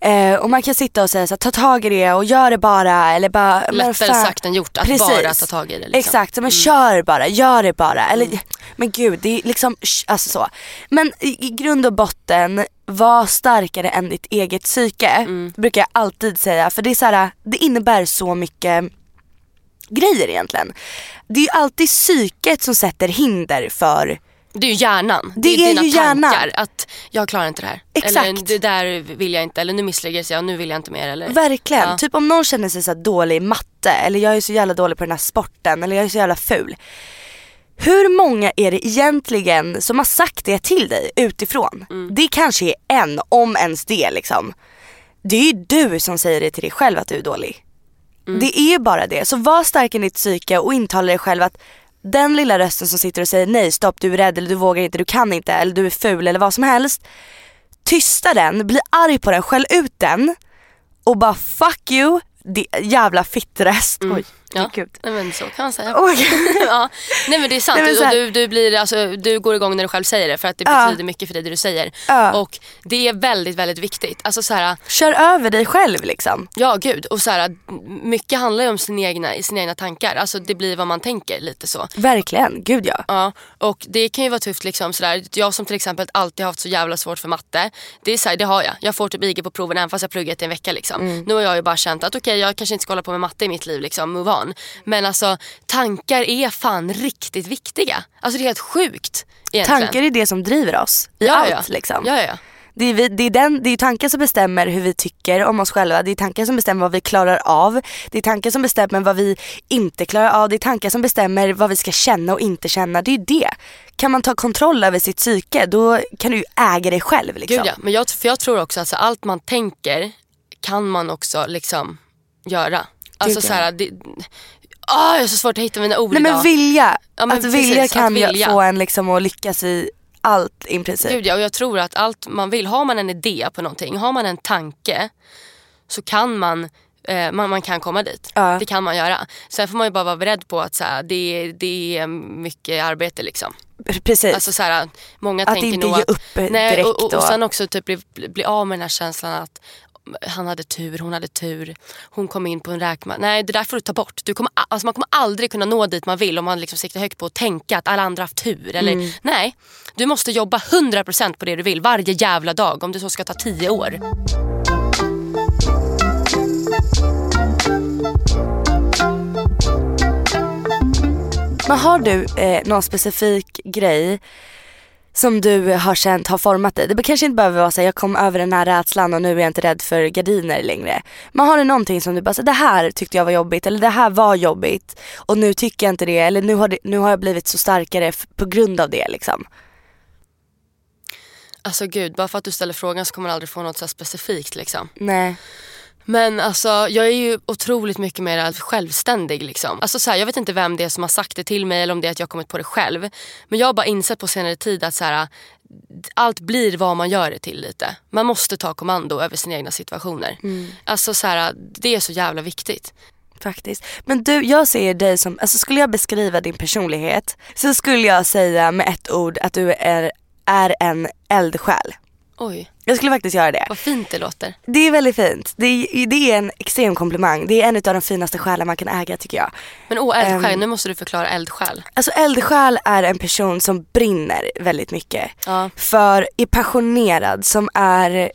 Eh, och man kan sitta och säga så här, ta tag i det och gör det bara. Eller bara Lättare sagt än gjort att bara ta tag i det. Liksom. Exakt, men kör bara, gör det bara. Eller, Men gud, det är liksom, alltså så. Men i, i grund och botten, var starkare än ditt eget psyke. Brukar jag alltid säga. För det är så här, det innebär så mycket grejer egentligen. Det är ju alltid psyket som sätter hinder för Det är ju hjärnan. Det är dina ju hjärnan. tankar. Att jag klarar inte det här. Exakt. Eller det där vill jag inte. Eller nu misslyckades jag nu vill jag inte mer. Eller? Verkligen. Ja. Typ om någon känner sig så dålig i matte eller jag är så jävla dålig på den här sporten eller jag är så jävla ful. Hur många är det egentligen som har sagt det till dig utifrån? Mm. Det kanske är en, om ens det liksom. Det är ju du som säger det till dig själv att du är dålig. Mm. Det är bara det. Så var stark i ditt psyke och intala dig själv att den lilla rösten som sitter och säger nej, stopp, du är rädd eller du vågar inte, du kan inte eller du är ful eller vad som helst. Tysta den, bli arg på den, skäll ut den och bara fuck you, jävla fittröst. Oj, Mm. Ja. gud. Nej, men så kan man säga. Oj. ja. Nej men det är sant. Nej, och du, du, blir, alltså, du går igång när du själv säger det för att det Ja. betyder mycket för dig det du säger. Ja. Och det är väldigt väldigt viktigt. Alltså så här, Kör över dig själv liksom. Ja gud och så här, mycket handlar ju om sina egna, sina egna tankar. Alltså det blir vad man tänker lite så. Verkligen, gud ja. Ja, och det kan ju vara tufft liksom sådär. Jag som till exempel alltid har haft så jävla svårt för matte. Det är så här, det har jag. Jag får typ IG på proven även fast jag pluggat i en vecka liksom. Nu har jag ju bara känt att okej jag kanske inte ska hålla på med matte i mitt liv liksom, move on. Men alltså tankar är fan riktigt viktiga. Alltså det är helt sjukt egentligen. Tankar är det som driver oss i ja, allt ja. liksom. Ja, ja. Det är, vi, det, är den, det är tankar som bestämmer hur vi tycker om oss själva. Det är tankar som bestämmer vad vi klarar av. Det är tankar som bestämmer vad vi inte klarar av. Det är tankar som bestämmer vad vi ska känna och inte känna. Det är det. Kan man ta kontroll över sitt psyke då kan du äga dig själv. Liksom. Gud ja. Men jag, för jag tror också att så, allt man tänker kan man också liksom göra. Alltså Gud, så ja. här, det, ah, jag har så svårt att hitta mina ord Nej men idag. vilja. Ja, men att vilja precis, kan att vilja. få en liksom att lyckas i allt i princip. Gud ja, och jag tror att allt man vill, har man en idé på någonting, har man en tanke så kan man eh, man, man kan komma dit. Ja. Det kan man göra. Sen får man ju bara vara beredd på att så här, det, är- det är mycket arbete liksom. Precis. Alltså så här, många Att tänker inte nog ge att, upp, nej, direkt och, och, då. och sen också typ bli, bli av med den här känslan att han hade tur, hon hade tur, hon kom in på en räkma. Nej det där får du ta bort. Du kommer, alltså man kommer aldrig kunna nå dit man vill om man liksom siktar högt på att tänka att alla andra har haft tur. Eller, Mm. Nej, du måste jobba 100% på det du vill varje jävla dag om det så ska ta 10 år. Men har du eh, någon specifik grej som du har känt har format dig? Det kanske inte behöver vara så här, jag kom över den här rädslan och nu är jag inte rädd för gardiner längre. Men har du någonting som du bara, så, det här tyckte jag var jobbigt eller det här var jobbigt och nu tycker jag inte det eller nu har, det, nu har jag blivit så starkare på grund av det liksom. Alltså gud, bara för att du ställer frågan så kommer du aldrig få något så specifikt liksom. Nej. Men alltså jag är ju otroligt mycket mer självständig. Liksom. Alltså, så här, jag vet inte vem det är som har sagt det till mig eller om det är att jag kommit på det själv. Men jag har bara insett på senare tid att så här, allt blir vad man gör det till lite. Man måste ta kommando över sina egna situationer. Alltså så här, det är så jävla viktigt. Faktiskt. Men du, jag ser dig som, alltså skulle jag beskriva din personlighet så skulle jag säga med ett ord att du är, är en eldsjäl. Oj, Jag skulle faktiskt göra det. vad fint det låter. Det är väldigt fint. Det är, det är en extrem komplimang. Det är en av de finaste själar man kan äga tycker jag. Men åh, eldsjäl, Ehm. nu måste du förklara eldsjäl. Alltså eldsjäl är en person som brinner väldigt mycket. Ja. För, är passionerad, som är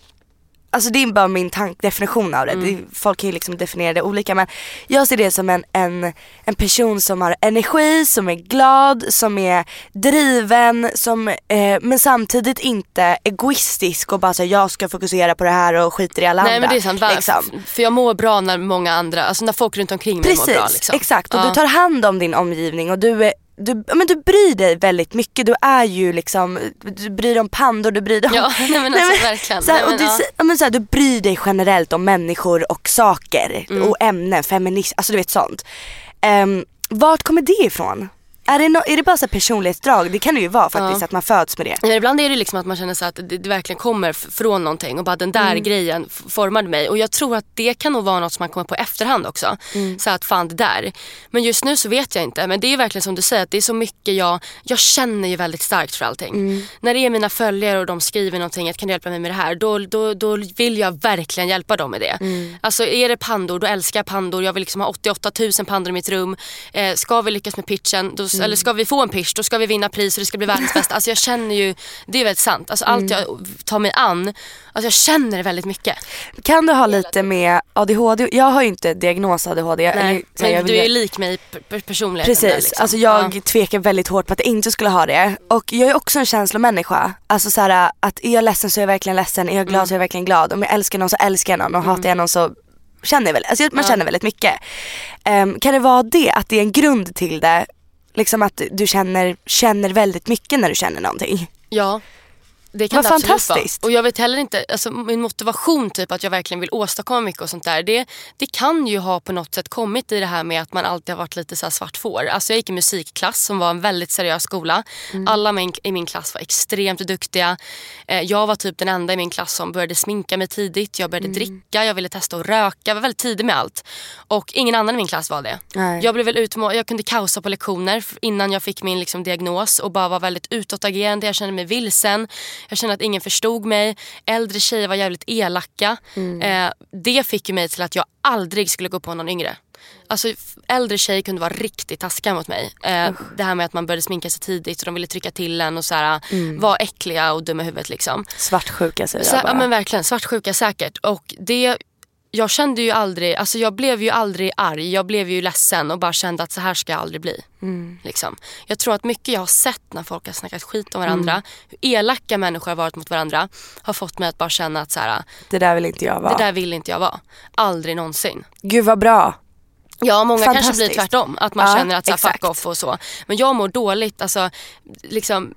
Alltså det är bara min tank, definition av det. det. Folk kan ju liksom definiera det olika men jag ser det som en, en, en person som har energi, som är glad, som är driven, som, eh, men samtidigt inte egoistisk och bara säger jag ska fokusera på det här och skiter i alla Nej andra. men det är sant, liksom. för jag mår bra när många andra, alltså när folk runt omkring mig Precis, mår bra. Liksom. exakt. Och Ja. du tar hand om din omgivning och du, är, du, men du bryr dig väldigt mycket. Du är ju liksom, du bryr dig om pandor, du bryr dig om... Ja, nej men alltså verkligen. Och ja. men du bryr dig generellt om människor och saker Mm. och ämnen, feminism, alltså du vet sånt. Um, vart kommer det ifrån? Är det, no, är det bara så personlighetsdrag? Det kan det ju vara faktiskt Ja. att man föds med det. Ja, ibland är det liksom att man känner så att det, det verkligen kommer från någonting och bara den där Mm. grejen formade mig. Och jag tror att det kan nog vara något som man kommer på efterhand också. Mm. Så att fan det där. Men just nu så vet jag inte. Men det är verkligen som du säger att det är så mycket jag, jag känner ju väldigt starkt för allting. Mm. När det är mina följare och de skriver någonting, att kan du hjälpa mig med det här? Då, då, då vill jag verkligen hjälpa dem med det. Mm. Alltså är det pandor, då älskar jag pandor. Jag vill liksom ha 88 000 pandor i mitt rum. Eh, ska vi lyckas med pitchen, då, Mm. eller ska vi få en pitch, då ska vi vinna pris och det ska bli världens bästa. Alltså jag känner ju, det är väldigt sant. Alltså allt Mm. jag tar mig an, alltså jag känner det väldigt mycket. Kan du ha lite med ADHD? Jag har ju inte diagnos ADHD. eller- Nej, jag men vill- du är lik mig i per- personligheten. Precis, där, liksom. alltså jag Ja. tvekar väldigt hårt på att jag inte skulle ha det. Och jag är också en känslomänniska. Alltså så här, att är jag ledsen så är jag verkligen ledsen, är jag glad så är jag verkligen glad. Om jag älskar någon så älskar jag någon och hatar jag någon så känner jag väl, alltså man känner väldigt mycket. Ehm, kan det vara det, att det är en grund till det? Liksom att du känner, känner väldigt mycket när du känner någonting. Ja. Det kan Vad det absolut fantastiskt. vara. Och jag vet heller inte, alltså min motivation typ att jag verkligen vill åstadkomma mycket och sånt där. Det, det kan ju ha på något sätt kommit i det här med att man alltid har varit lite så här svart får. Alltså jag gick i musikklass som var en väldigt seriös skola. Mm. Alla min, i min klass var extremt duktiga. Eh, jag var typ den enda i min klass som började sminka mig tidigt. Jag började Mm. dricka, jag ville testa att röka. Jag var väldigt tidig med allt. Och ingen annan i min klass var det. Nej. Jag blev väl utmå- jag kunde kaosa på lektioner innan jag fick min liksom, diagnos och bara var väldigt utåtagerande. Jag kände mig vilsen. Jag kände att ingen förstod mig. Äldre tjejer var jävligt elaka. Eh, det fick ju mig till att jag aldrig skulle gå på någon yngre. Alltså äldre tjejer kunde vara riktigt taskiga mot mig. Eh, det här med att man började sminka sig tidigt och de ville trycka till en och så här, var äckliga och dumma i huvudet liksom. Svartsjuka säger Så, jag bara. ja, men verkligen, svartsjuka säkert. Och det, jag kände ju aldrig, alltså jag blev ju aldrig arg. Jag blev ju ledsen och bara kände att så här ska jag aldrig bli. Mm. Liksom. Jag tror att mycket jag har sett när folk har snackat skit om varandra, Mm. hur elaka människor har varit mot varandra, har fått mig att bara känna att så här, det där vill inte jag vara. det där vill inte jag vara. Aldrig någonsin. Gud vad bra. Ja, många kanske blir tvärtom. Att man Ja, känner att så här, fuck off och så. Men jag mår dåligt. Alltså, liksom,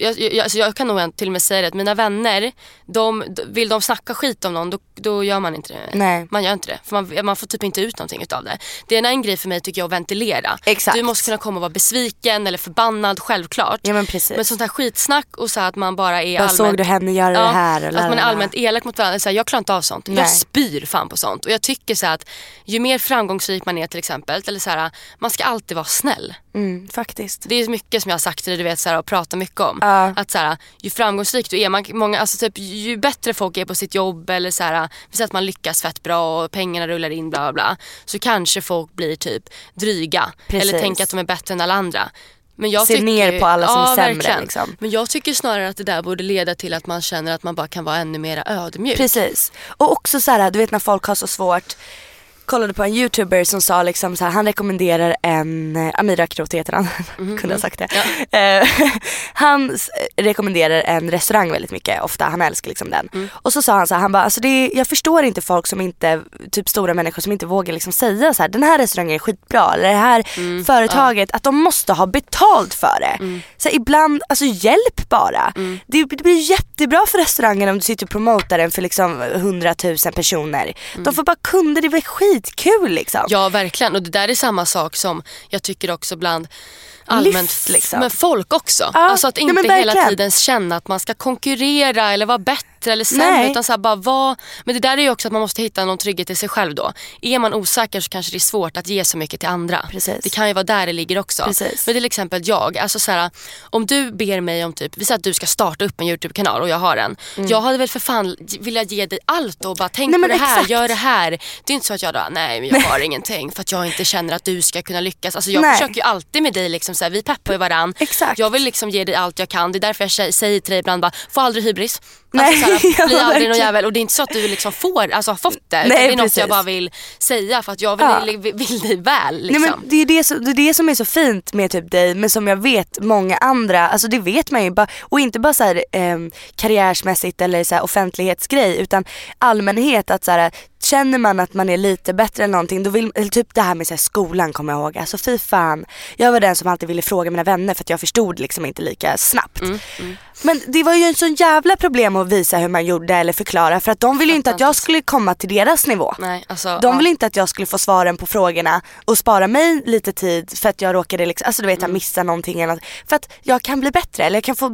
jag, jag, alltså jag kan nog till och med säga det att mina vänner, de, vill de snacka skit om någon då, då gör man inte det. Nej. Man gör inte det. För man, man får typ inte ut någonting utav det. Det är en grej för mig tycker jag att ventilera. Exakt. Du måste kunna komma och vara besviken eller förbannad, självklart. Ja men precis. Men sånt här skitsnack och så att man bara är Bara allmänt... såg du henne göra det här? och att man är allmänt elak mot varandra. Så här, jag klarar inte av sånt. Nej. Jag spyr fan på sånt. Och jag tycker så att ju mer framgångsrik man är till exempel, eller så här, man ska alltid vara snäll. Mm, faktiskt. Det är mycket som jag har sagt till dig du vet, så här, och pratar mycket om. Ja. Att så här, ju framgångsrik du är, man, många, alltså, typ, ju bättre folk är på sitt jobb eller så här, vi att man lyckas fett bra och pengarna rullar in bla bla bla. Så kanske folk blir typ dryga. Precis. Eller tänker att de är bättre än alla andra. Men jag Se tycker, ner på alla som ja, är sämre, verkligen. liksom. Men jag tycker snarare att det där borde leda till att man känner att man bara kan vara ännu mer ödmjuk. Precis. Och också så här, du vet när folk har så svårt kollade på en youtuber som sa liksom så här, han rekommenderar en, eh, Amir Akrot heter han, kunde ha sagt det. Eh, han s- rekommenderar en restaurang väldigt mycket ofta, han älskar liksom den. Och så sa han så här, han bara, alltså det är, jag förstår inte folk som inte, typ stora människor som inte vågar liksom säga så här, den här restaurangen är skitbra eller det här företaget, att de måste ha betalt för det. Så här, ibland, alltså hjälp bara. Det, det blir jättebra för restaurangen om du sitter och promotar den för liksom 100 000 personer. De får bara kunder, det blir skitkul liksom. Ja verkligen och det där är samma sak som jag tycker också bland allmänt Lyft, liksom. men folk också. Ja, alltså att inte men hela tiden känna att man ska konkurrera eller vara bättre bättre eller sämre. Nej. Utan så bara vad, men det där är ju också att man måste hitta någon trygghet i sig själv då. Är man osäker så kanske det är svårt att ge så mycket till andra. Precis. Det kan ju vara där det ligger också. Precis. Men till exempel jag, alltså så här, om du ber mig om typ, vi säger att du ska starta upp en YouTube-kanal och jag har en. Jag hade väl för fan velat ge dig allt och bara tänk Mm. Nej, på det här, exakt. gör det här. Det är inte så att jag då, nej men jag har ingenting för att jag inte känner att du ska kunna lyckas. Alltså jag Nej. försöker ju alltid med dig, liksom, så här, vi peppar ju varann. Exakt. Jag vill liksom ge dig allt jag kan. Det är därför jag sä- säger till dig ibland bara, få aldrig hybris. Nej, alltså, så här, ja, bli aldrig någon jävel. Och det är inte så att du liksom får, alltså, har fått det. Nej, det är något precis. jag bara vill säga för att jag vill, Ja. vill, dig väl. Liksom. Nej, men det, är det, som, det är det som är så fint med typ dig men som jag vet många andra, alltså det vet man ju bara, och inte bara så här, ehm, karriärsmässigt eller så offentlighetsgrej utan allmänhet att så Känner man att man är lite bättre än någonting, då vill, eller typ det här med så här, skolan kommer jag ihåg. Alltså fy fan. Jag var den som alltid ville fråga mina vänner för att jag förstod liksom inte lika snabbt. Mm, Men det var ju en sån jävla problem att visa hur man gjorde eller förklara för att de ville ju inte att jag skulle komma till deras nivå. Nej, alltså, De ja. ville inte att jag skulle få svaren på frågorna och spara mig lite tid för att jag råkade liksom, alltså du vet Mm. missa någonting eller något. För att jag kan bli bättre eller jag kan få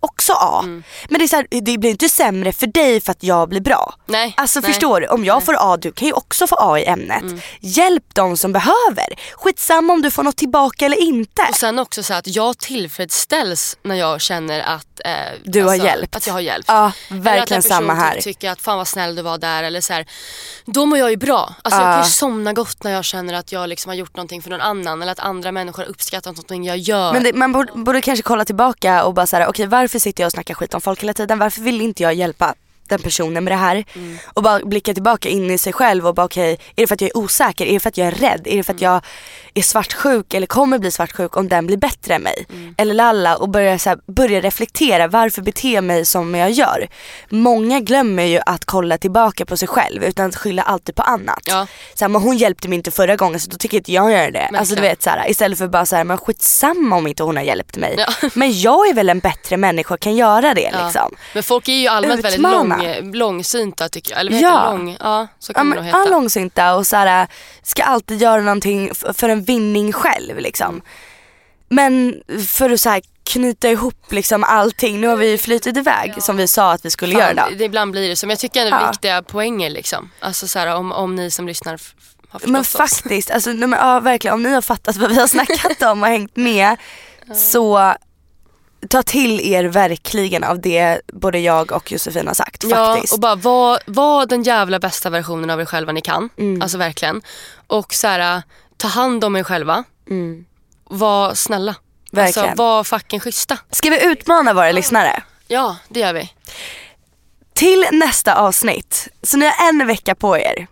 också A. Mm. Men det, är så här, det blir inte sämre för dig för att jag blir bra. Nej, Alltså nej. förstår du? Om jag får A, du kan ju också få A i ämnet. Mm. Hjälp de som behöver. Skitsamma om du får något tillbaka eller inte. Och sen också så att jag tillfredsställs när jag känner att eh, Du har hjälpt. Att jag har hjälpt. Ja, Eller verkligen samma här. Ty- tycker att fan vad snäll du var där eller så här, Då mår jag ju bra. Alltså jag kan ju somna gott när jag känner att jag liksom har gjort någonting för någon annan eller att andra människor har uppskattat någonting jag gör. Men det, man borde, borde kanske kolla tillbaka och bara såhär, okej varför varför sitter jag och snackar skit om folk hela tiden? Varför vill inte jag hjälpa den personen med det här? Mm. Och bara blicka tillbaka in i sig själv och bara okej, är det för att jag är osäker? Är det för att jag är rädd? Är det för att Mm. jag är svartsjuk eller kommer bli svartsjuk om den blir bättre än mig? Mm. Eller lalla och börja, så här, börja reflektera, varför beter jag mig som jag gör? Många glömmer ju att kolla tillbaka på sig själv utan skylla alltid på annat. Ja. Så här, men hon hjälpte mig inte förra gången så då tycker inte jag göra det. Alltså du vet så här, istället för bara så här, men skitsamma om inte hon har hjälpt mig. Ja. Men jag är väl en bättre människa kan göra det Ja. liksom. Men folk är ju allmänt väldigt Utmana. Lång, långsynta tycker jag. Eller vad Ja. heter det? Lång, ja, så Ja, kan det men, nog heta. ja, långsynta och så här, ska alltid göra någonting för en vinning själv liksom. Men för att så här, knyta ihop liksom allting, nu har vi flytit iväg som vi sa att vi skulle göra Fan, idag. det, ibland blir det så. Men jag tycker ändå det är Ja. viktiga poänger liksom. Alltså så här, om, om ni som lyssnar har förstått Men oss. faktiskt, alltså, nej, men, ja, verkligen om ni har fattat vad vi har snackat om och hängt med så ta till er verkligen av det både jag och Josefin har sagt Ja, faktiskt. och bara var, var den jävla bästa versionen av er själva ni kan. Mm. Alltså verkligen. Och så här, ta hand om er själva. Var snälla. Mm. Verkligen. Alltså var fucking schyssta. Ska vi utmana våra lyssnare? Ja, det gör vi. Till nästa avsnitt, så ni har en vecka på er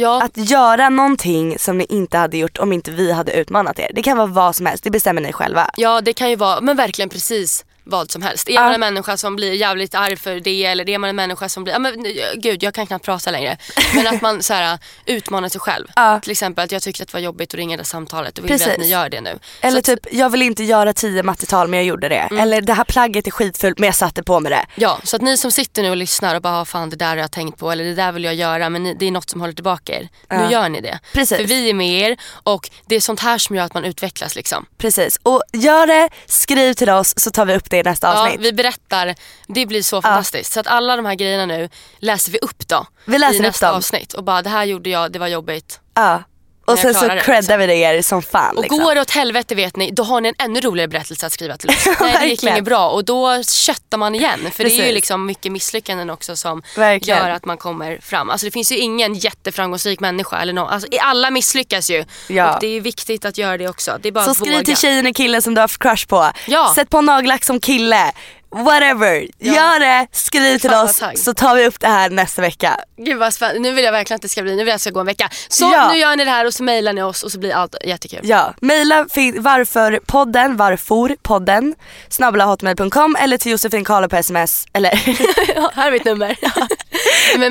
Ja, att göra någonting som ni inte hade gjort om inte vi hade utmanat er. Det kan vara vad som helst, det bestämmer ni själva. ja, det kan ju vara, men verkligen precis vad som helst. Är man en människa som blir jävligt arg för det eller är man en människa som blir, ja, men, gud jag kan knappt prata längre. Men att man så här, utmanar sig själv. Till exempel att jag tyckte att det var jobbigt att ringa det samtalet och vill vi Precis. att ni gör det nu. Eller att, typ, jag vill inte göra tio mattetal men jag gjorde det. Eller det här plagget är skitfult men jag satte på mig det. Ja, så att ni som sitter nu och lyssnar och bara "Ah, fan det där har jag tänkt på eller det där vill jag göra men ni, det är något som håller tillbaka er. Nu gör ni det. Precis. För vi är med er och det är sånt här som gör att man utvecklas liksom. Precis, och gör det, skriv till oss så tar vi upp det i nästa Ja, avsnitt. vi berättar, det blir så fantastiskt. Så att alla de här grejerna nu läser vi upp då. Vi läser I upp nästa dem. avsnitt och bara det här gjorde jag, det var jobbigt. Ja. Och sen så creddar liksom. vi er som fan. Och liksom. går det åt helvete vet ni, då har ni en ännu roligare berättelse att skriva till oss. Nej det gick inget bra och då köttar man igen. För det är ju liksom mycket misslyckanden också som Verkligen. gör att man kommer fram. Alltså det finns ju ingen jätteframgångsrik människa eller någon. Alltså, alla misslyckas ju. Ja. Och det är viktigt att göra det också. Det är bara Så skriv till tjejen och killen som du har haft crush på. Ja. Sätt på nagellack som kille. Whatever. Gör det, skriv till Fan, oss så tar vi upp det här nästa vecka. Gud vad spännande. Nu vill jag verkligen att det ska bli, nu vill jag att det ska gå en vecka. Så Ja. nu gör ni det här och så mejlar ni oss och så blir allt jättekul. Ja, mejla fin- varför podden, varfor podden, snabbla.hotmail.com eller till Josefin Karla på sms eller Ja, här är mitt nummer.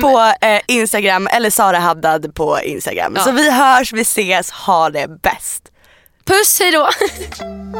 På eh, Instagram eller Sara Haddad på Instagram. Ja. Så vi hörs, vi ses, ha det bäst. puss hejdå.